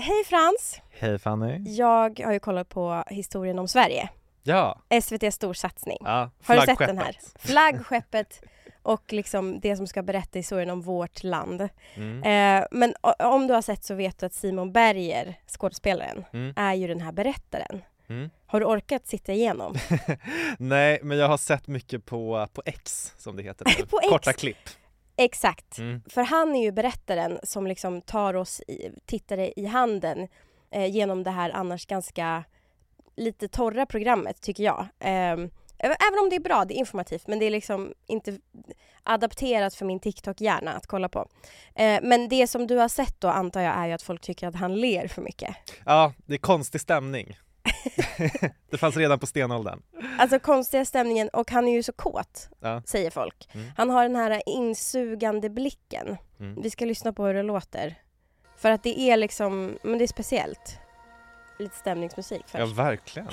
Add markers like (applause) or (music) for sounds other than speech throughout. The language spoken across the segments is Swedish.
Hej Frans! Hej Fanny. Jag har ju kollat på historien om Sverige. Ja. SVT storsatsning. ja Har du sett den här? Flaggskeppet och liksom det som ska berätta historien om vårt land. Mm. Eh, men om du har sett så vet du att Simon Berger, skådespelaren, Mm. är ju den här berättaren. Mm. Har du orkat sitta igenom? (laughs) Nej, men jag har sett mycket på, på X som det heter. (laughs) På X? Korta klipp. Exakt. Mm. För han är ju berättaren som liksom tar oss i, tittare i handen eh, genom det här annars ganska lite torra programmet tycker jag. Ehm, även om det är bra, det är informativt men det är liksom inte adapterat för min TikTok-hjärna att kolla på. Eh, men det som du har sett då antar jag är ju att folk tycker att han ler för mycket. Ja, det är konstig stämning. Det fanns redan på stenåldern. Alltså konstiga stämningen och han är ju så kåt, Ja. säger folk. Mm. Han har den här insugande blicken. Mm. Vi ska lyssna på hur det låter. För att det är liksom, men det är speciellt. Lite stämningsmusik först. Ja, verkligen.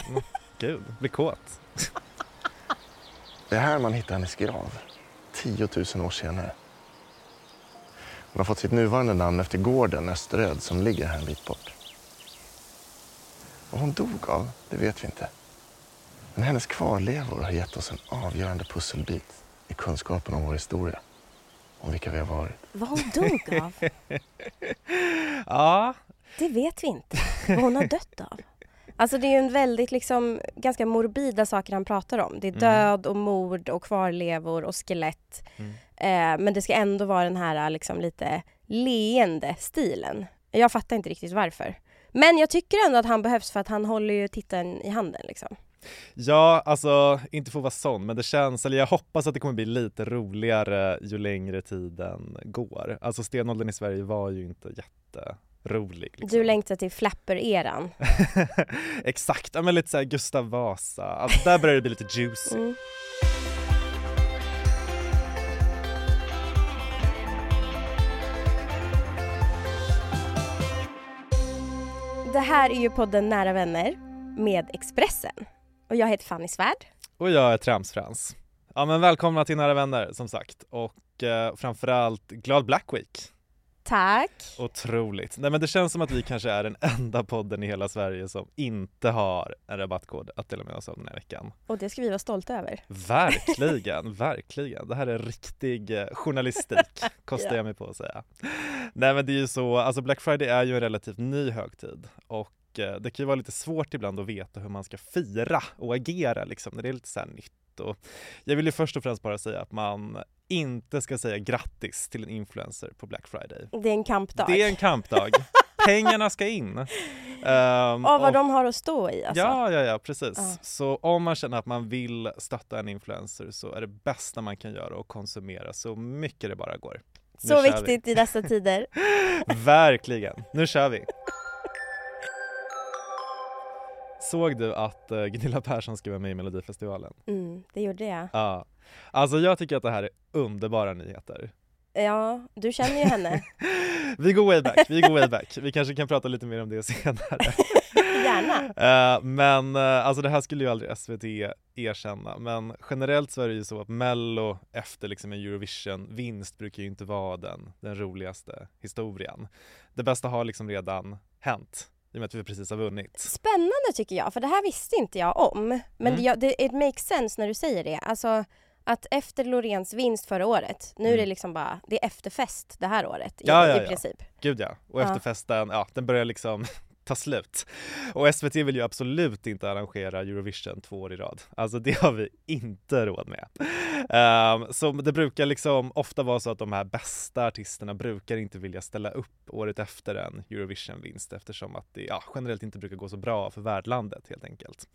Gud, blir kåt. Det är här man hittar hennes grav, 10 000 år senare. Hon har fått sitt nuvarande namn efter gården Österöd som ligger här en bit bort. Vad hon dog av, det vet vi inte. Men hennes kvarlevor har gett oss en avgörande pusselbit i kunskapen om vår historia. Om vilka vi har varit. Vad hon dog av, (laughs) Ja, det vet vi inte. Vad hon har dött av. Alltså det är en väldigt liksom, ganska morbida saker han pratar om. Det är Mm. död och mord och kvarlevor och skelett. Mm. Eh, men det ska ändå vara den här liksom lite leende stilen. Jag fattar inte riktigt varför. Men jag tycker ändå att han behövs för att han håller ju tittaren i handen liksom. ja, alltså inte för att vara sån, men det känns, eller jag hoppas att det kommer bli lite roligare ju längre tiden går. Alltså stenåldern i Sverige var ju inte jätterolig. Liksom. Du längtar till flapper-eran. (laughs) Exakt, ja, men lite såhär Gustav Vasa, alltså där börjar det bli lite juicy. Mm. Det här är ju podden Nära vänner med Expressen. Och jag heter Fanny Svärd. Och jag är Tramsfrans. Ja men välkomna till Nära Vänner som sagt och eh, framförallt glad Black Week. Tack. Otroligt. Nej men det känns som att vi kanske är den enda podden i hela Sverige som inte har en rabattkod att dela med oss av den här veckan. Och det ska vi vara stolta över. Verkligen, (laughs) verkligen. Det här är riktig eh, journalistik, (laughs) kostar Ja. jag mig på att säga. Nej men det är ju så, alltså Black Friday är ju en relativt ny högtid och eh, det kan ju vara lite svårt ibland att veta hur man ska fira och agera liksom när det är lite så nytt. Och jag vill ju först och främst bara säga att man inte ska säga grattis till en influencer på Black Friday. Det är en kampdag. Det är en kampdag. (laughs) Pengarna ska in. Um, Av vad de har att stå i alltså. Ja, ja, ja, precis. Ja. Så om man känner att man vill stötta en influencer så är det bästa man kan göra att konsumera så mycket det bara går. Nu Så viktigt i dessa tider. Vi. (laughs) Verkligen. Nu kör vi. Såg du att eh, Gunilla Persson ska vara med i Melodifestivalen? Mm, det gjorde jag. Ja. Alltså jag tycker att det här är underbara nyheter. Ja, du känner ju henne. (laughs) Vi går way back, vi går way back. Vi kanske kan prata lite mer om det senare. (laughs) Gärna. Eh, men eh, alltså det här skulle ju aldrig SVT erkänna men generellt så är det ju så att Mello efter liksom en Eurovision-vinst brukar ju inte vara den, den roligaste historien. Det bästa har liksom redan hänt i och med att vi precis har vunnit. Spännande tycker jag, för det här visste inte jag om. Men Mm. det, it makes sense när du säger det. Alltså att efter Loreens vinst förra året, nu är det Mm. liksom bara, det är efterfest det här året i, Ja, ja, i ja. princip. Gud ja, och Ja. efterfesten, ja den börjar liksom (laughs) ta slut. Och SVT vill ju absolut inte arrangera Eurovision två år i rad. Alltså det har vi inte råd med. Um, så det brukar liksom ofta vara så att de här bästa artisterna brukar inte vilja ställa upp året efter en Eurovision-vinst eftersom att det ja, generellt inte brukar gå så bra för värdlandet helt enkelt.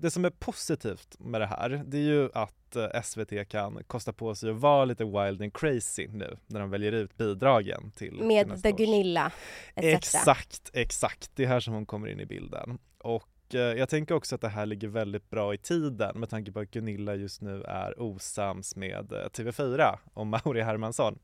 Det som är positivt med det här, det är ju att eh, SVT kan kosta på sig att vara lite wild and crazy nu när de väljer ut bidragen till Med The. Gunilla etc. Exakt, exakt. Det är här som hon kommer in i bilden. Och eh, jag tänker också att det här ligger väldigt bra i tiden med tanke på att Gunilla just nu är osams med eh, TV4 och Mauri Hermansson.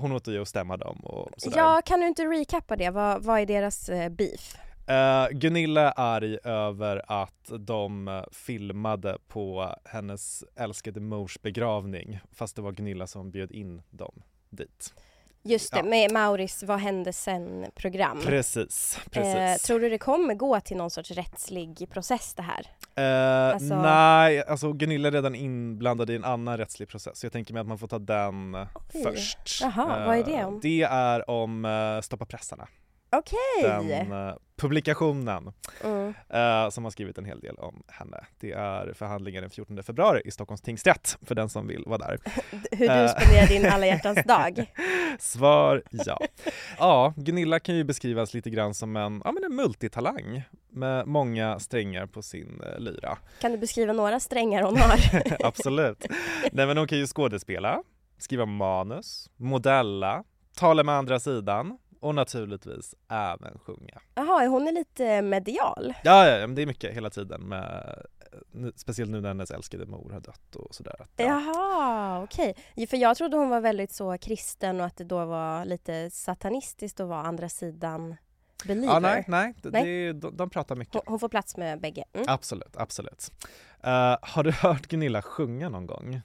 Hon åter ju att stämma dem och sådär. Ja, kan du inte recappa det? Vad, vad är deras beef? Eh, Gunilla är arg över att de eh, filmade på hennes älskade mors begravning fast det var Gunilla som bjöd in dem dit. Just det, Ja. med Mauris Vad hände sen-program. Precis, precis. Eh, tror du det kommer gå till någon sorts rättslig process det här? Eh, Alltså- Nej, alltså Gunilla är redan inblandad i en annan rättslig process. Jag tänker mig att man får ta den eh, Oj. först. Jaha, vad är det Eh, om? Det är om uh, Stoppa pressarna. Okej! Den eh, publikationen Mm. eh, som har skrivit en hel del om henne. Det är förhandlingen den 14 februari i Stockholms tingsrätt för den som vill vara där. (laughs) Hur du spenderar din alla hjärtans dag. (laughs) Svar ja. Ja, Gunilla kan ju beskrivas lite grann som en, ja, men en multitalang med många strängar på sin eh, lyra. Kan du beskriva några strängar hon har? (laughs) Absolut. Nej men hon kan ju skådespela, skriva manus, modella, tala med andra sidan och naturligtvis även sjunga. Jaha, hon är lite medial. Ja, ja, men det är mycket hela tiden med nu- Speciellt nu när hennes älskade mor har dött och sådär. Att, ja. Jaha, okej. Ja, För jag trodde hon var väldigt så kristen och att det då var lite satanistiskt att vara andra sidan believer. Ja, nej, nej, Nej. Det, de, de pratar mycket. Hon, hon får plats med bägge. Mm. Absolut, absolut. Eh, har du (laughs) hört Gunilla sjunga någon gång?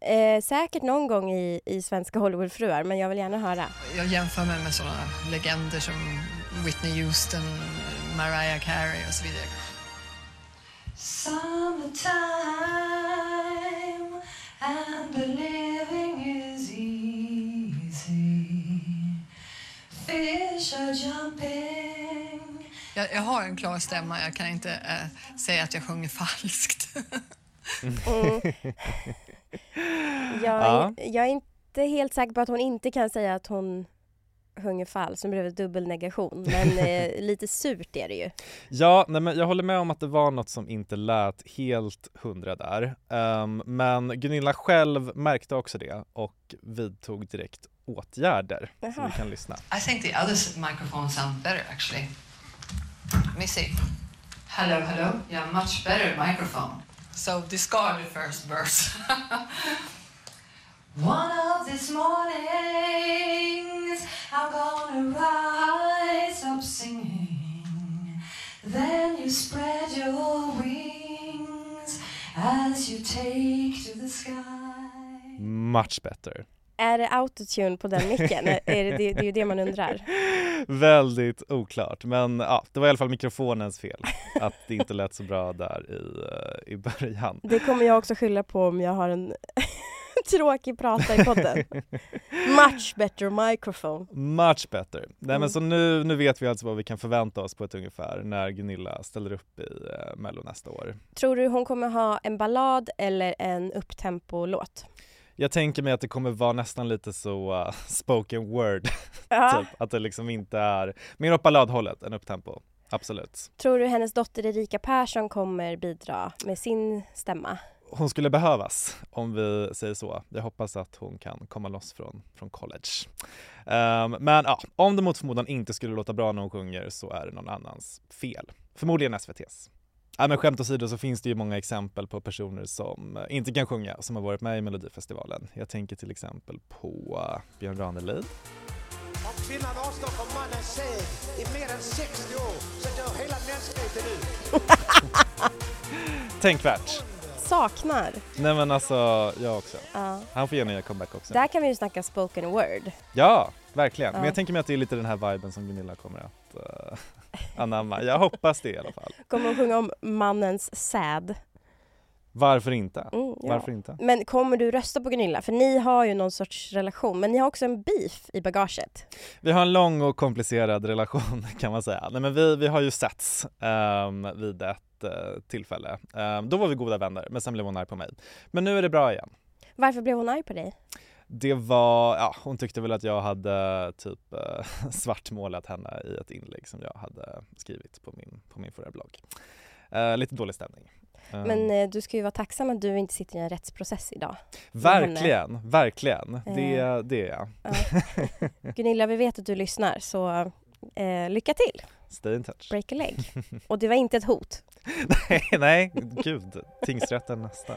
Eh, säkert någon gång i, i svenska Hollywoodfruar, men jag vill gärna höra. Jag jämför mig med sådana legender som Whitney Houston, Mariah Carey och så vidare. Summertime and the living is easy. Fish are jumping. Jag, jag har en klar stämma, jag kan inte eh, säga att jag sjunger falskt. Mm. (laughs) Jag, Ja. är, jag är inte helt säker på att hon inte kan säga att hon sjunger falskt, som blev ett dubbelnegation. Men (laughs) eh, lite surt är det ju. Ja, nej, men jag håller med om att det var något som inte lät helt hundra där. Ehm, men Gunilla själv märkte också det och vidtog direkt åtgärder. Så Jaha. vi kan lyssna. I think the other microphone sounds better actually. Let me see. Hello, hello. Yeah, much better microphone. So discard the first verse. (laughs) One of these mornings, I'm gonna rise up singing. Then you spread your wings as you take to the sky. Much better. Är det autotune på den micken? (laughs) är det, det, det är ju det man undrar. Väldigt oklart, men ja, det var i alla fall mikrofonens fel att det inte lät så bra där i, eh, i början. Det kommer jag också skylla på om jag har en (laughs) tråkig prata i podden. (laughs) Much better microphone. Much better. Nej Mm. men så nu, nu vet vi alltså vad vi kan förvänta oss på ett ungefär när Gunilla ställer upp i uh, Mello nästa år. Tror du hon kommer ha en ballad eller en upptempo-låt? Jag tänker mig att det kommer vara nästan lite så uh, (laughs) spoken word, (laughs) Ja. typ. Att det liksom inte är mer åt balladhållet än upptempo. Absolut. Tror du hennes dotter Erika Persson kommer bidra med sin stämma? Hon skulle behövas, om vi säger så. Jag hoppas att hon kan komma loss från, från college. Ehm, men ja, om det mot förmodan inte skulle låta bra när hon sjunger så är det någon annans fel. Förmodligen SVTs. Ja, men skämt åsido så finns det ju många exempel på personer som eh, inte kan sjunga som har varit med i Melodifestivalen. Jag tänker till exempel på eh, Björn Ranelid. Om kvinnan avstår från mannens säd i mer än 60 år så dör hela mänskligheten ut. (laughs) Tänkvärt! Saknar. Nej men alltså, jag också. Ja. Han får gärna göra comeback också. Där kan vi ju snacka spoken word. Ja, verkligen. Men Ja. jag tänker mig att det är lite den här viben som Gunilla kommer att uh, (laughs) anamma. Jag hoppas det i alla fall. Kommer hon sjunga om mannens säd? Varför inte? Mm, ja. Varför inte? Men kommer du rösta på Gunilla? För ni har ju någon sorts relation, men ni har också en beef i bagaget. Vi har en lång och komplicerad relation (laughs) kan man säga. Nej, men vi, vi har ju setts um, vid ett eh, tillfälle. Ehm, då var vi goda vänner, men sen blev hon arg på mig. Men nu är det bra igen. Varför blev hon arg på dig? Det var, ja hon tyckte väl att jag hade typ eh, (laughs) svartmålat henne i ett inlägg som jag hade skrivit på min, på min förra blogg. Eh, lite dålig stämning. Ehm, Men eh, du ska ju vara tacksam att du inte sitter i en rättsprocess idag. verkligen, verkligen. Eh. Det, det är jag. Ja. (laughs) Gunilla, vi vet att du lyssnar, så eh, lycka till! Stay in touch. Break a leg. (laughs) Och det var inte ett hot. nej, nej, gud. Tingsrätten nästa.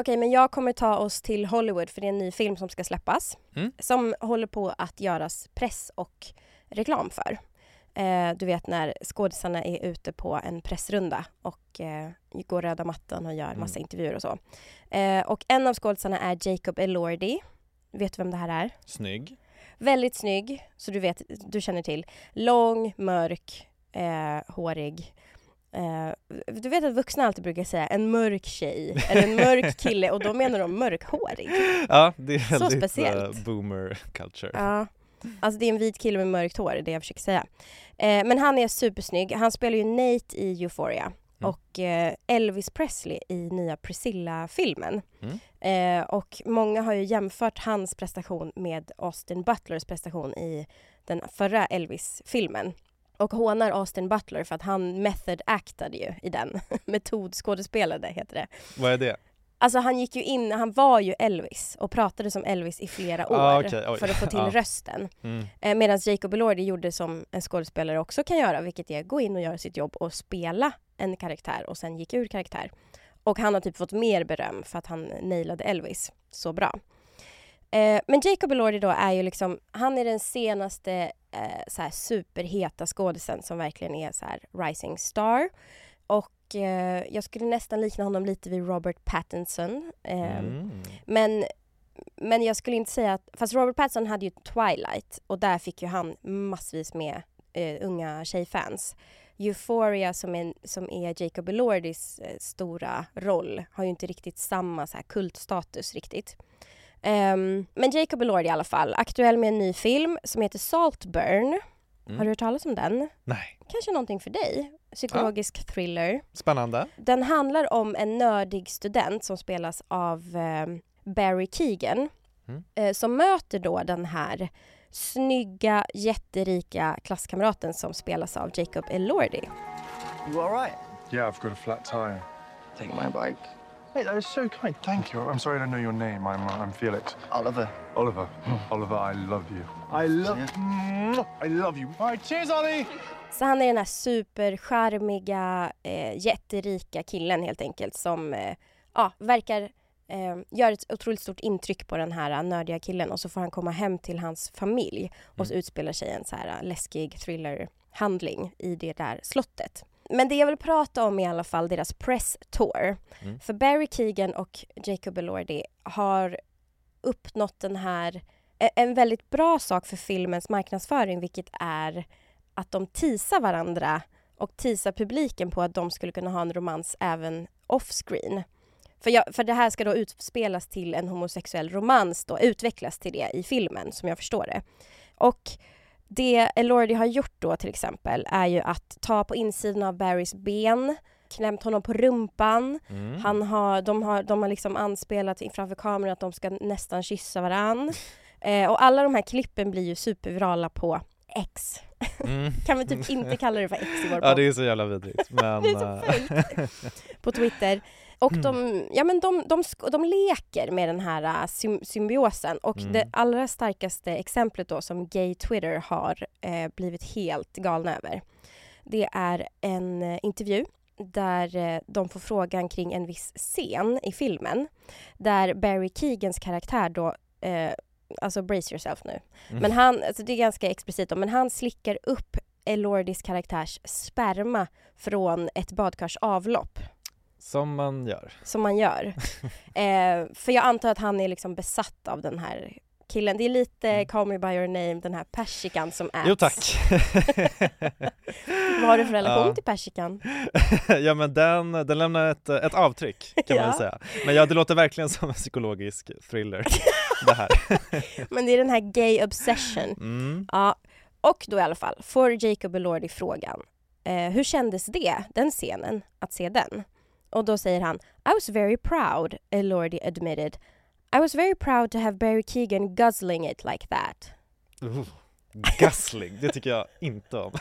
Okej, men jag kommer ta oss till Hollywood för det är en ny film som ska släppas. Mm. Som håller på att göras press och reklam för. Eh, du vet när skådisarna är ute på en pressrunda och eh, går röda mattan och gör massa Mm. intervjuer och så. Eh, och en av skådisarna är Jacob Elordi. Vet du vem det här är? Snygg. Väldigt snygg, så du vet, du känner till. Lång, mörk, eh, hårig. Eh, du vet att vuxna alltid brukar säga en mörk tjej eller en mörk kille och då menar de mörkhårig. (laughs) Ja, det är Så väldigt speciellt. eh, boomer culture. Ja, alltså det är en vit kille med mörkt hår, det är det jag försöker säga. Eh, men han är supersnygg. Han spelar ju Nate i Euphoria Mm. och eh, Elvis Presley i nya Priscilla-filmen. Mm. Eh, och många har ju jämfört hans prestation med Austin Butlers prestation i den förra Elvis-filmen. Och hånar Austin Butler för att han method actade ju i den. (laughs) Metodskådespelade heter det. Vad är det? Alltså han gick ju in, han var ju Elvis och pratade som Elvis i flera år Ah, oj. för att få till (laughs) Ja. rösten. Mm. Eh, Medan Jacob Elordi gjorde som en skådespelare också kan göra, vilket är gå in och göra sitt jobb och spela en karaktär och sen gick ur karaktär. Och han har typ fått mer beröm för att han nailade Elvis så bra. Eh, men Jacob Elordi då är ju liksom, han är den senaste eh, så här superheta skådisen som verkligen är så här rising star. Och eh, jag skulle nästan likna honom lite vid Robert Pattinson. Eh, Mm. men, men jag skulle inte säga att... Fast Robert Pattinson hade ju Twilight och där fick ju han massvis med eh, unga tjejfans. Euphoria som är, som är Jacob Elordis eh, stora roll har ju inte riktigt samma så här, kultstatus riktigt. Ehm, men Jacob Elordi i alla fall, aktuell med en ny film som heter Saltburn. Mm. Har du hört talas om den? Nej. Kanske någonting för dig? Psykologisk thriller. Spännande. Den handlar om en nördig student som spelas av eh, Barry Keegan Mm. eh, som möter då den här snygga, jätterika klasskamraten som spelas av Jacob Elordi. You all right? Yeah, I've got a flat tire. Take my bike. Hey, that is so kind. Thank you. I'm sorry I don't know your name. I'm, uh, I'm Felix. Oliver. Oliver. Oliver, I love you. I love Mwah! I love you. All right, cheers, Ollie! Så han är den här supercharmiga, eh, jätterika killen helt enkelt som eh, ja, verkar eh, göra ett otroligt stort intryck på den här nördiga killen och så får han komma hem till hans familj och så utspelar sig en så här läskig thriller-handling i det där slottet. Men det jag vill prata om är i alla fall deras press tour. Mm. För Barry Keegan och Jacob Elordi har uppnått den här, e- en väldigt bra sak för filmens marknadsföring vilket är att de teasar varandra och teasar publiken på att de skulle kunna ha en romans även off-screen. För, jag, för det här ska då utspelas till en homosexuell romans då, utvecklas till det i filmen som jag förstår det. Och det Elordi har gjort då till exempel är ju att ta på insidan av Barrys ben, klämt honom på rumpan, Mm. han har, de, har, de har liksom anspelat framför kameran att de ska nästan kyssa varann. Eh, och alla de här klippen blir ju supervirala på X. Mm. (laughs) Kan vi typ inte kalla det för X i vår (laughs) Ja, podd? det är så jävla vidrigt. (laughs) Men, eh, på Twitter. Och Mm. de, ja, men de, de, de leker med den här äh, sym- symbiosen. Och Mm. det allra starkaste exemplet då som gay Twitter har eh, blivit helt galna över. Det är en eh, intervju där eh, de får frågan kring en viss scen i filmen. Där Barry Keegans karaktär då Alltså brace yourself nu. Mm. Men han, alltså det är ganska explicit då, men han slickar upp Elordis karaktärs sperma från ett badkars avlopp som man gör. som man gör. (laughs) eh, för jag antar att han är liksom besatt av den här killen. Det är lite Mm. Call me by your name, den här persikan som äts. Jo tack. (laughs) Vad har du för relation Ja. till persikan? (laughs) ja men den, den lämnar ett, ett avtryck kan man Ja. väl säga. Men ja, det låter verkligen som en psykologisk thriller det här. Men det är den här gay obsession. Mm. Ja, och då i alla fall får Jacob Elordi frågan. Eh, hur kändes det, den scenen, att se den? Och då säger han I was very proud, Elordi admitted. I was very proud to have Barry Keegan guzzling it like that. Uh, Guzzling, det tycker jag inte om.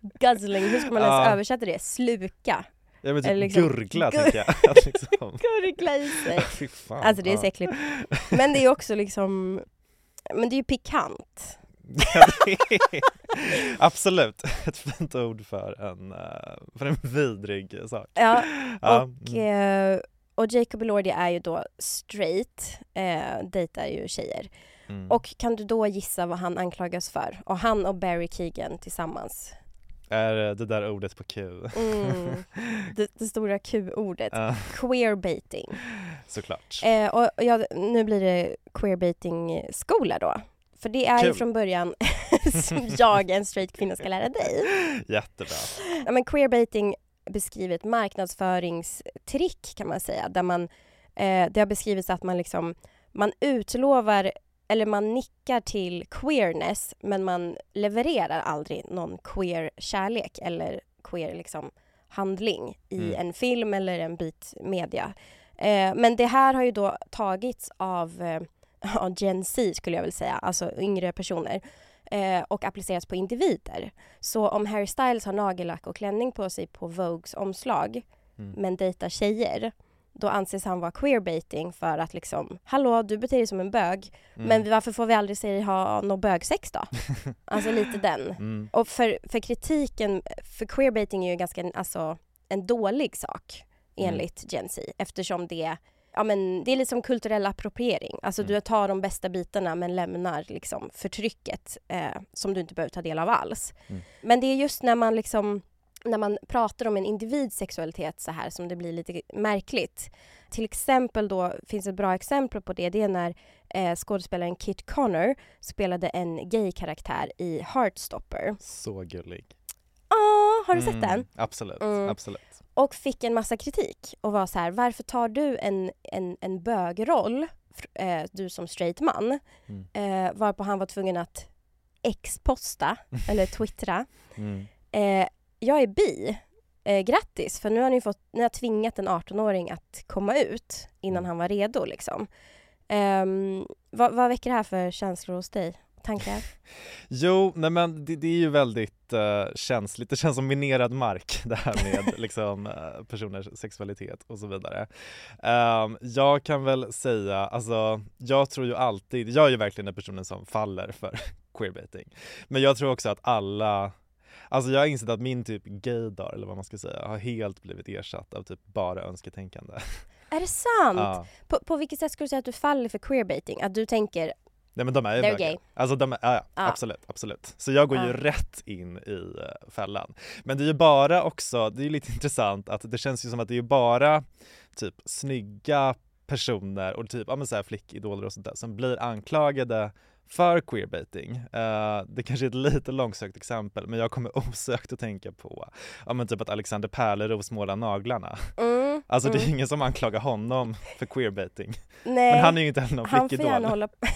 (laughs) Guzzling, hur ska man ens Ja. översätta det? Sluka? Ja men typ liksom- gurgla Gur- tänker jag. (laughs) Att liksom. Gurgla i sig. (laughs) Fy fan. Alltså det är så äckligt. Men det är också liksom, men det är ju pikant. Ja, det är- (laughs) Absolut, (laughs) ett fint ord för en, eh, för en vidrig sak. Ja, (laughs) Ja, och, mm. eh, och Jacob Elordi är ju då straight, eh, dejtar ju tjejer. Mm. Och kan du då gissa vad han anklagas för? Och han och Barry Keegan tillsammans. Är det där ordet på Q? Mm. Det, det stora Q-ordet. Ja, Queerbaiting. såklart. Eh, och och ja, nu blir det queerbaiting-skola då. För det är ju Kul. från början (laughs) som jag, en straight kvinna, ska lära dig. Jättebra. Ja, men queerbaiting beskriver ett marknadsföringstrick kan man säga. Där man, eh, det har beskrivits att man liksom, man utlovar eller man nickar till queerness men man levererar aldrig någon queer kärlek eller queer liksom handling i Mm. en film eller en bit media. Eh, men det här har ju då tagits av eh, (laughs) ja, Gen Z skulle jag vilja säga, alltså yngre personer eh, och applicerats på individer. Så om Harry Styles har nagellack och klänning på sig på Vogues omslag Mm. men dejtar tjejer då anses han vara queerbaiting för att liksom, hallå du beter dig som en bög Mm. men varför får vi aldrig se dig ha någon bögsex då? (laughs) alltså lite den. Mm. Och för, för kritiken, för queerbaiting är ju ganska alltså, en dålig sak Mm. enligt Gen Z eftersom det Ja men det är liksom kulturell appropriering. Alltså Mm. du tar de bästa bitarna men lämnar liksom förtrycket eh, som du inte behöver ta del av alls. Mm. Men det är just när man liksom när man pratar om en individs sexualitet så här som det blir lite märkligt. Till exempel då finns ett bra exempel på det. Det är när eh, skådespelaren Kit Connor spelade en gay-karaktär i Heartstopper. Så gullig. Ah, har du sett Mm, den? Absolut, Mm. absolut. Och fick en massa kritik och var så här, varför tar du en, en, en bögroll, eh, du som straight man? Mm. Eh, varpå han var tvungen att ex-posta, (laughs) eller twittra. Mm. Eh, jag är bi. Eh, grattis, för nu har ni fått, ni har tvingat en 18-åring att komma ut innan Mm. han var redo liksom. Ehm, vad, vad väcker det här för känslor hos dig? Tankar? Jo, nej men det, det är ju väldigt eh, känsligt, det känns som minerad mark (laughs) det här med (laughs) liksom, eh, personers sexualitet och så vidare. Ehm, jag kan väl säga, alltså jag tror ju alltid, jag är ju verkligen den personen som faller för (laughs) queerbaiting. Men jag tror också att alla Alltså jag har insett att min typ gaydar, eller vad man ska säga, har helt blivit ersatt av typ bara önsketänkande. Är det sant? Ja. På, på vilket sätt skulle du säga att du faller för queerbaiting? Att du tänker, Nej men de är ju They're bögar. gay. Alltså de är, ja, ja, absolut, absolut. Så jag går ju Ja. rätt in i eh, fällan. Men det är ju bara också, det är ju lite (laughs) intressant att det känns ju som att det är ju bara typ snygga personer och typ, ja men såhär flickidoler och sånt där som blir anklagade för queerbaiting. Eh, det kanske är ett lite långsökt exempel men jag kommer (laughs) osökt att tänka på ja men typ att Alexander Pärleros målar naglarna. mm, Alltså det är mm. ingen som anklagar honom för queerbaiting. Nej, Men han är ju inte heller någon han får flickidol. gärna hålla på. (laughs)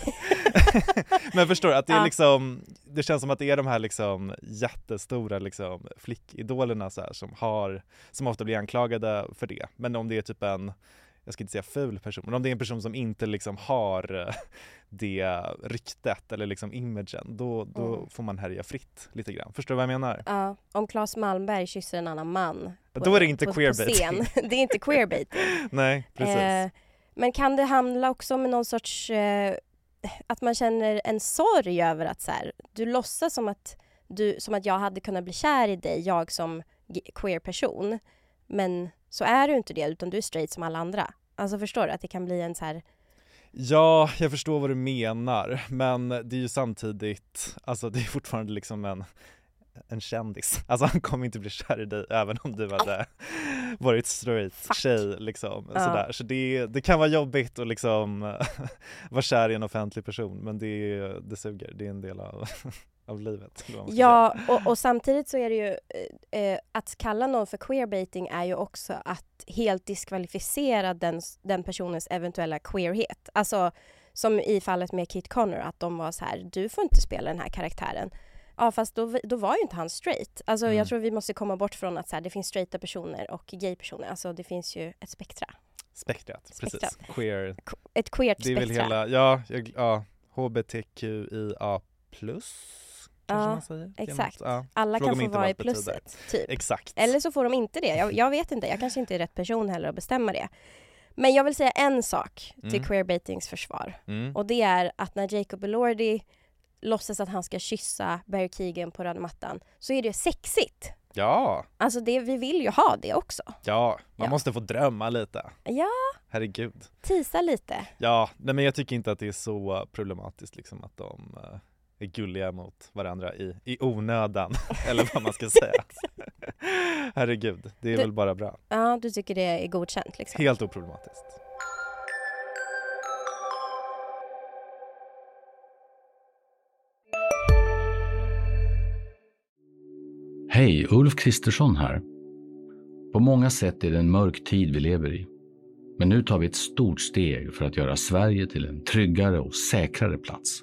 (laughs) Men förstår du, att det är Ja. liksom, det känns som att det är de här liksom jättestora liksom flickidolerna så här, som har, som ofta blir anklagade för det. Men om det är typ en, jag ska inte säga ful person, men om det är en person som inte liksom har eh, det ryktet eller liksom imagen, då, då Mm. får man härja fritt lite grann. Förstår du vad jag menar? Ja, om Claes Malmberg kysser en annan man. på- Då är det inte på- på queerbaiting. scen. (laughs) det är inte queerbaiting. (laughs) Nej, precis. Eh, men kan det handla också om någon sorts, eh, att man känner en sorg över att så här, du låtsas som att, du, som att jag hade kunnat bli kär i dig, jag som queer person. Men så är du inte det, utan du är straight som alla andra. Alltså förstår du? Att det kan bli en så här, Ja, jag förstår vad du menar, men det är ju samtidigt, alltså det är fortfarande liksom en, en kändis. Alltså han kommer inte bli kär i dig även om du hade varit straight Fuck. tjej liksom. Ja. Sådär. Så det, det kan vara jobbigt att liksom (laughs) vara kär i en offentlig person, men det, det suger. Det är en del av, (laughs) av livet. Ja, och, och samtidigt så är det ju eh, eh, att kalla någon för queerbaiting är ju också att helt diskvalificera den, den personens eventuella queerhet. Alltså som i fallet med Kit Connor, att de var så här, du får inte spela den här karaktären. Ja, fast då, då var ju inte han straight. Alltså Mm. jag tror vi måste komma bort från att så här, det finns straighta personer och gay-personer. Alltså det finns ju ett spektra. Spektrat, precis. Spektrat. Queer. Ett queert Det är väl spektra. hela, ja, jag, ja HBTQIA plus kanske Ja, man säger. Exakt. ja. Alla Fråga kan få vara i plusset, typ. Exakt. Eller så får de inte det. Jag, jag vet inte, jag kanske inte är rätt person heller att bestämma det. Men jag vill säga en sak till Mm. queerbaitings försvar. Mm. Och det är att när Jacob Elordi låtsas att han ska kyssa Barry Keegan på röda mattan så är det sexigt. Ja, Alltså det, vi vill ju ha det också. ja, man Ja. måste få drömma lite. Ja, Herregud. tisa lite. Ja, nej men jag tycker inte att det är så problematiskt liksom att de eh, är gulliga mot varandra i, i onödan, (laughs) eller vad man ska säga. Herregud, det är Du- väl bara bra. Ja, du tycker det är godkänt liksom. Helt oproblematiskt. Hej, Ulf Kristersson här. På många sätt är det en mörk tid vi lever i. Men nu tar vi ett stort steg för att göra Sverige till en tryggare och säkrare plats.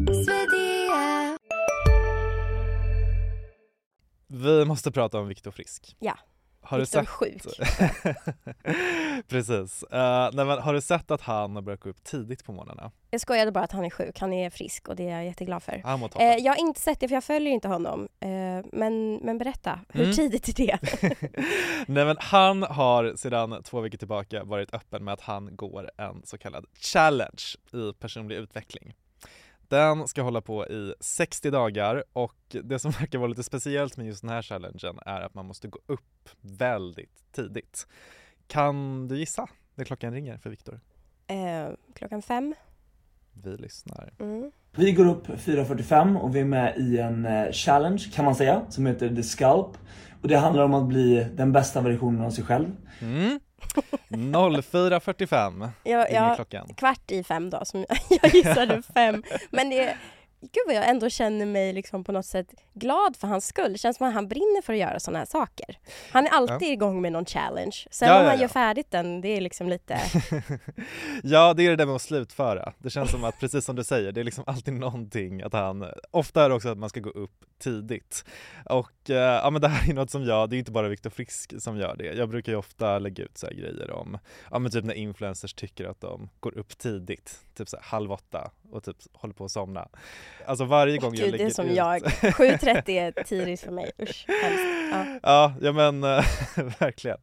Vi måste prata om Viktor Frisk. Ja. Har du Viktor sett... Sjuk. (laughs) Precis. Uh, nej, men har du sett att han har börjat gå upp tidigt på morgnarna? Jag skojade bara att han är sjuk, han är frisk och det är jag jätteglad för. Han. Eh, jag har inte sett det för jag följer inte honom. Eh, men, men berätta, hur Mm. tidigt är det? (laughs) Nej men han har sedan två veckor tillbaka varit öppen med att han går en så kallad challenge i personlig utveckling. Den ska hålla på i 60 dagar och det som (laughs) verkar vara lite speciellt med just den här challengen är att man måste gå upp väldigt tidigt. Kan du gissa när klockan ringer för Viktor? eh, klockan fem. Vi lyssnar. Mm. Vi går upp 4.45 och vi är med i en eh, challenge kan man säga som heter The Scalp. Och det handlar om att bli den bästa versionen av sig själv. Mm. (laughs) 04.45 Ja, ja, klockan. kvart i fem då, som jag gissade (laughs) fem. Men det, gud vad jag ändå känner mig liksom på något sätt glad för hans skull. Det känns som att han brinner för att göra sådana här saker. Han är alltid igång med någon challenge. Sen Ja, om ja, han ja. gör färdigt den, det är liksom lite... (laughs) Ja, det är det där med att slutföra. Det känns som att, precis som du säger, det är liksom alltid någonting att han, ofta är det också att man ska gå upp tidigt. Och eh, ja men det här är något som jag, det är inte bara Viktor Frisk som gör det. Jag brukar ju ofta lägga ut så här grejer om, ja men typ när influencers tycker att de går upp tidigt, typ så här halv åtta och typ håller på att somna. Alltså varje gång jag Gud, lägger det är som ut... jag. 7.30 är tidigt för mig. Usch. Ja. Ja, ja men eh, (laughs) verkligen.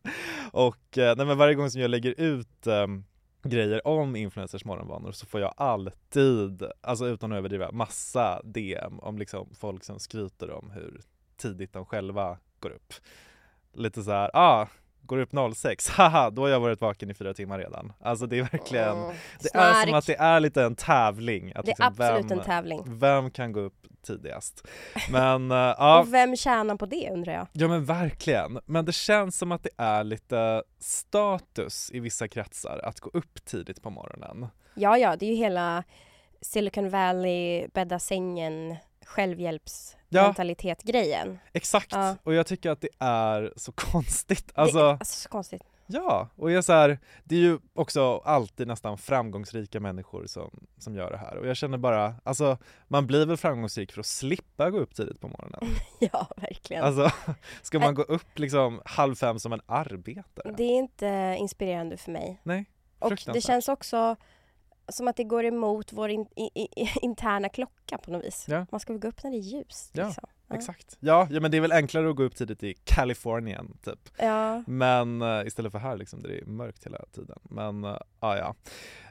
Och eh, nej, men varje gång som jag lägger ut ehm, grejer om influencers morgonvanor så får jag alltid, alltså utan att överdriva, massa DM om liksom folk som skryter om hur tidigt de själva går upp. Lite så här, ah, går upp 06, (laughs) haha, då har jag varit vaken i fyra timmar redan. Alltså det är verkligen, Mm. det är som att det är lite en tävling. Att Det är liksom absolut vem, en tävling. Vem kan gå upp tidigast? (laughs) Men eh, ja. Och vem tjänar på det undrar jag? Ja men verkligen, men det känns som att det är lite status i vissa kretsar att gå upp tidigt på morgonen. Ja, ja, det är ju hela Silicon Valley, bädda sängen, självhjälpsmentalitet-grejen. Exakt, Ja. och jag tycker att det är så (laughs) konstigt. Det är Alltså, alltså så konstigt. ja, och jag så här, det är ju också alltid nästan framgångsrika människor som, som gör det här och jag känner bara, alltså man blir väl framgångsrik för att slippa gå upp tidigt på morgonen. (laughs) Ja, verkligen. Alltså, (laughs) ska man gå upp liksom halv fem som en arbetare? Det är inte inspirerande för mig. Nej, Och det känns också som att det går emot vår in, i, i, (laughs) interna klocka på något vis. Ja. Man ska väl gå upp när det är ljust. Ja, liksom. Exakt. Ja, ja, men det är väl enklare att gå upp tidigt i Kalifornien typ. Ja. Men eh, istället för här liksom där det är mörkt hela tiden. Men uh, ah, ja.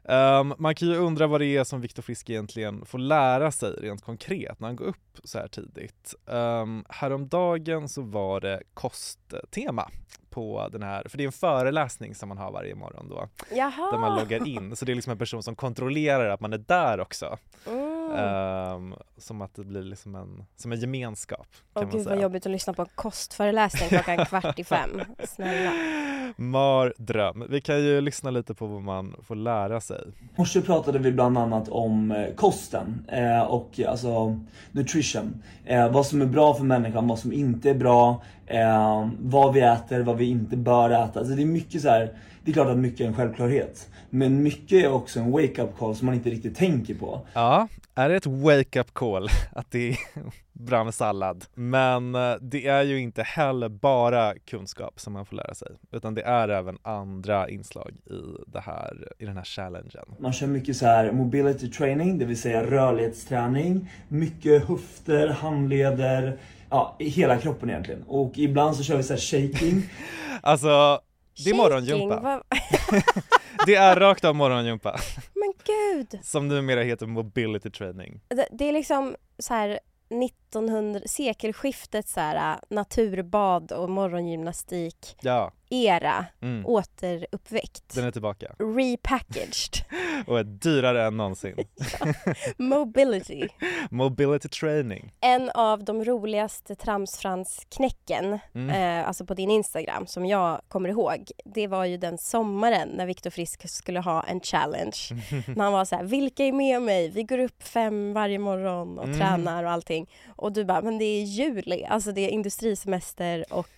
Ehm, man kan ju undra vad det är som Viktor Frisk egentligen får lära sig rent konkret när han går upp så här tidigt. Um, häromdagen så var det kosttema på den här, för det är en föreläsning som man har varje morgon då. Jaha. Där man loggar in, så det är liksom en person som kontrollerar att man är där också. Mm. Ehm, som att det blir liksom en, som en gemenskap kan Åh man gud säga. vad jobbigt att lyssna på en kostföreläsning klockan kvart i fem. (laughs) Snälla. Mardröm. Vi kan ju lyssna lite på vad man får lära sig. Morse pratade vi bland annat om eh, kosten eh, och alltså nutrition. Eh, vad som är bra för människan, vad som inte är bra. Eh, vad vi äter, vad vi inte bör äta. Alltså det är mycket så här. Det är klart att mycket är en självklarhet. Men mycket är också en wake-up call som man inte riktigt tänker på. Ja, är det ett wake-up call (laughs) att det är bra med sallad? Men eh, det är ju inte heller bara kunskap som man får lära sig, utan det är även andra inslag i, det här, i den här challengen. Man kör mycket så här mobility training, det vill säga rörlighetsträning. Mycket höfter, handleder, ja hela kroppen egentligen. Och ibland så kör vi så här shaking. (laughs) Alltså, det är morgongympa. vad- (laughs) Det är rakt av morgongympa, Men gud! som numera heter mobility training. Det, det är liksom så här 1900, sekelskiftet så här äh, naturbad och morgongymnastik Ja, era Mm. återuppväckt. den är tillbaka Repackaged. (laughs) och är dyrare än någonsin. (laughs) Mobility. (laughs) mobility training. En av de roligaste tramsfransknäcken, Mm. eh, alltså på din Instagram, som jag kommer ihåg, det var ju den sommaren när Viktor Frisk skulle ha en challenge. när han var så här, vilka är med mig? Vi går upp fem varje morgon och Mm. tränar och allting. Och du bara, men det är juli, alltså det är industrisemester och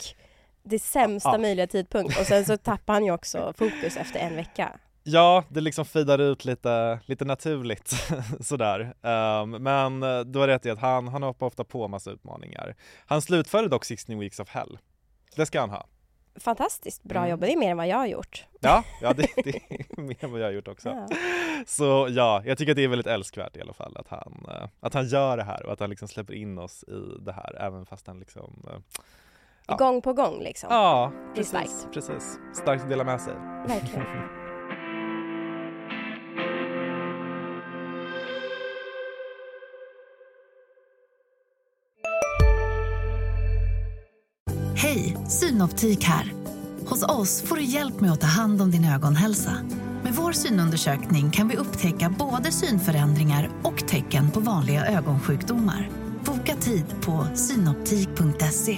det sämsta Ja. möjliga tidpunkt. Och sen så (laughs) tappar han ju också fokus efter en vecka. Ja, det liksom fejdar ut lite, lite naturligt (laughs) sådär. Um, men eh, du har rätt i att han, han hoppar ofta på massa utmaningar. Han slutförde dock 16 weeks of hell. Det ska han ha. Fantastiskt bra Mm. jobbat, det är mer än vad jag har gjort. Ja, (laughs) ja det, det är mer än vad jag har gjort också. Ja. Så ja, jag tycker att det är väldigt älskvärt i alla fall att han, eh, att han gör det här och att han liksom släpper in oss i det här även fast han liksom eh, Ja. Gång på gång liksom. Ja, Precis. precis, precis. Starkt att dela med sig. Verkligen. (laughs) Hej, Synoptik här. Hos oss får du hjälp med att ta hand om din ögonhälsa. Med vår synundersökning kan vi upptäcka både synförändringar och tecken på vanliga ögonsjukdomar. Boka tid på synoptik.se.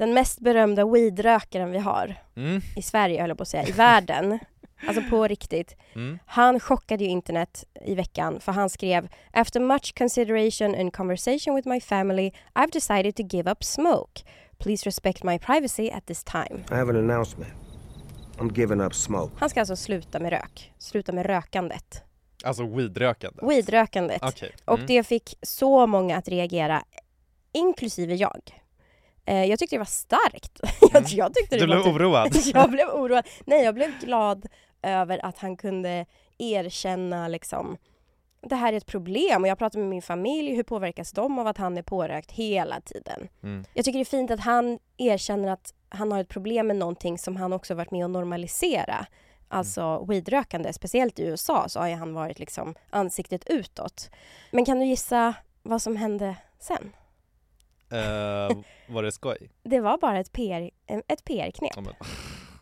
Den mest berömda weedrökaren vi har Mm. i Sverige, höll jag på att säga, i världen. (laughs) Alltså på riktigt. Mm. Han chockade ju internet i veckan för han skrev After much consideration and conversation with my family I've decided to give up smoke. Please respect my privacy at this time. I have an announcement. I'm giving up smoke. Han ska alltså sluta med rök. Sluta med rökandet. Alltså weedrökande. Weedrökandet. Okej. Och Mm. det fick så många att reagera, inklusive jag. Eh, jag tyckte det var starkt. (laughs) jag, jag tyckte det Mm. Du var blev oroad? (laughs) jag blev oroad. Nej, jag blev glad över att han kunde erkänna liksom det här är ett problem och jag pratar med min familj, hur påverkas de av att han är pårökt hela tiden? Mm. Jag tycker det är fint att han erkänner att han har ett problem med någonting som han också varit med att normalisera. Alltså weedrökande, speciellt i USA så har ju han varit liksom ansiktet utåt. Men kan du gissa vad som hände sen? Eh, var det skoj? Det var bara ett PR, ett PR-knep. Ja, men-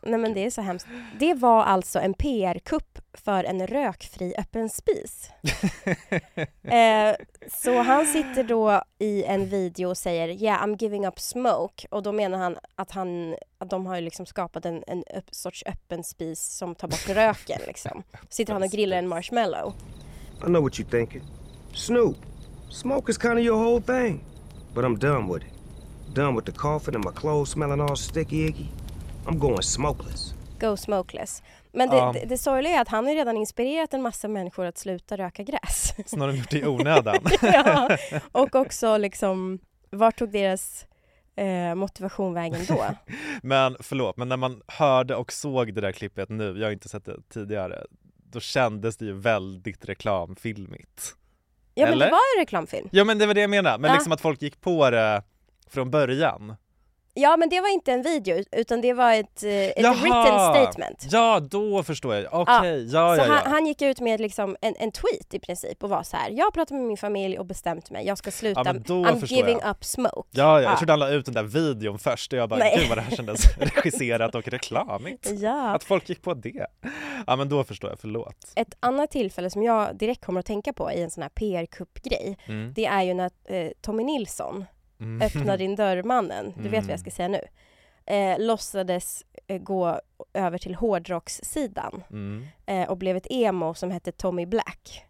Nej men det är så hemskt. Det var alltså en PR-kupp för en rökfri öppen spis. (laughs) eh, så han sitter då i en video och säger yeah I'm giving up smoke och då menar han att, han, att de har liksom skapat en, en upp, sorts öppen spis som tar bort röken liksom. Sitter han och grillar en marshmallow. I know what you're thinking. Snoop, smoke is kind of your whole thing. But I'm done with it. Done with the coughing and my clothes smelling all sticky icky. I'm going smokeless. Go smokeless. Men det, Ja. det, det sorgliga är att han har ju redan inspirerat en massa människor att sluta röka gräs. Så har de gjort det i onödan. (laughs) ja, och också liksom, vart tog deras eh, motivation vägen då? (laughs) Men förlåt, men när man hörde och såg det där klippet nu, jag har inte sett det tidigare, då kändes det ju väldigt reklamfilmigt. Ja men Eller? det var en reklamfilm. Ja men det var det jag menade, men Ja. liksom att folk gick på det från början. Ja men det var inte en video utan det var ett, eh, ett written statement. Ja, då förstår jag. Okej, ja, så ja, ja. Han, han gick ut med liksom en, en tweet i princip och var så här. Jag har pratat med min familj och bestämt mig. Jag ska sluta. Ja, I'm giving jag. up smoke. Ja, ja, jag trodde han la ut den där videon först och jag bara, Nej. gud vad det här kändes (laughs) regisserat och reklamigt. Ja. Att folk gick på det. Ja, men då förstår jag, förlåt. Ett annat tillfälle som jag direkt kommer att tänka på i en sån här PR-kupp-grej, Mm. det är ju när eh, Tommy Nilsson, Mm. öppna din dörr-mannen, du vet vad Mm. jag ska säga nu, eh, låtsades eh, gå över till hårdrockssidan Mm. eh, och blev ett emo som hette Tommy Black.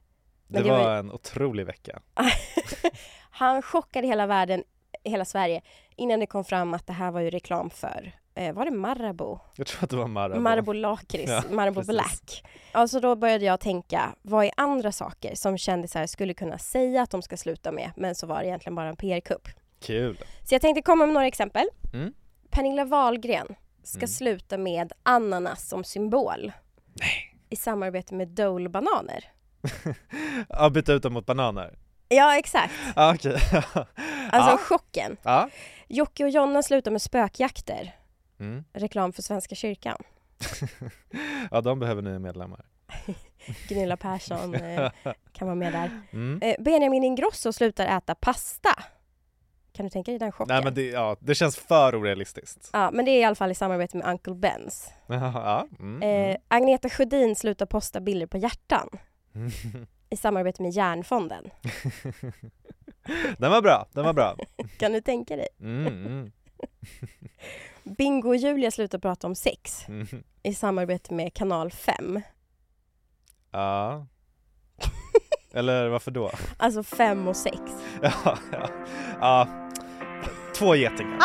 Det, Men var en otrolig vecka. (laughs) Han chockade hela världen, hela Sverige, innan det kom fram att det här var ju reklam för, eh, var det Marabou? Jag tror att det var Marabou. Marabou lakrits, (laughs) Ja, Marabou precis. Black. Alltså då började jag tänka, vad är andra saker som kändisar skulle kunna säga att de ska sluta med, men så var det egentligen bara en PR-kupp. Kul. Så jag tänkte komma med några exempel. Mm. Pernilla Wahlgren ska Mm. sluta med ananas som symbol. I samarbete med Dole bananer. (laughs) Ja, byta ut dem mot bananer. Ja, exakt. Ja, okej. (laughs) Alltså ja. chocken. Ja. Jocke och Jonna slutar med spökjakter. Mm. Reklam för Svenska kyrkan. (laughs) ja, de behöver nya medlemmar. Gunilla Persson eh, kan vara med där. Mm. Eh, Benjamin Ingrosso slutar äta pasta. Kan du tänka dig den chocken? Nej men det, ja, det känns för orealistiskt. Ja, men det är i alla fall i samarbete med Uncle Ben's. (laughs) ja. Mm. Eh, Agneta Sjödin slutar posta bilder på hjärtan Mm. (laughs) i samarbete med Järnfonden. (laughs) Den var bra, den var bra. Kan du tänka dig? Mm, mm. Bingo och Julia slutar prata om sex Mm. i samarbete med Kanal 5. Ja. Eller varför då? Alltså 5 och 6. Ja, ja. ja. Två getingar.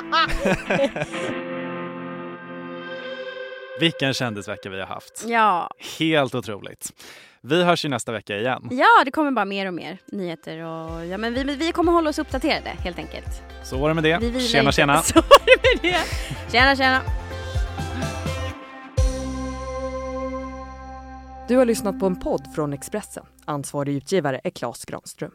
(laughs) Vilken kändisvecka vi har haft. Ja. Helt otroligt. Vi hörs ju nästa vecka igen. Ja, det kommer bara mer och mer nyheter och ja, men vi, vi kommer hålla oss uppdaterade helt enkelt. Så var det med det. Vi Tjena inte. tjena. (laughs) Så var det med det. Tjena tjena. Du har lyssnat på en podd från Expressen. Ansvarig utgivare är Klas Granström.